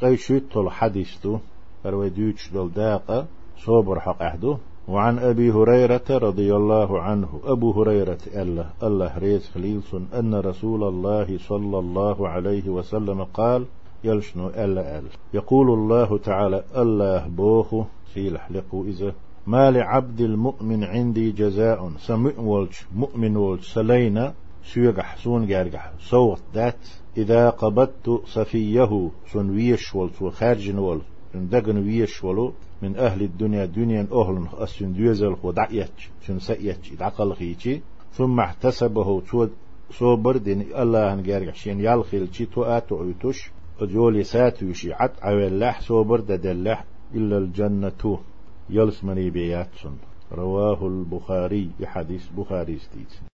قيشوت الحديث تو أروي ديوش دول داقة صوبر حق أحدو وعن أبي هريرة رضي الله عنه أبو هريرة الله الله ريز خليلسون أن رسول الله صلى الله عليه وسلم قال يلشنو ألا أل. يقول الله تعالى الله بوخو سيلح لقو إذا ما لعبد المؤمن عندي جزاء سمع ولش مؤمن ولش سلينا سيقح سون جارجح صوت ذات إذا قبضت صفيه سن ويش ولش وخارج ولش دقن ويش ولو من أهل الدنيا دنيا أهل أسن ديوزل خدع يتش سن سيتش إدعقل خيتي ثم احتسبه تود صوبر دين الله هنجارج شين يالخيل تو آتو عيتوش. أجولي ساتو يشي عت عوالله صوبر ددله إلا الجنة يلس مني بياتسن رواه البخاري بحديث بخاري ستيت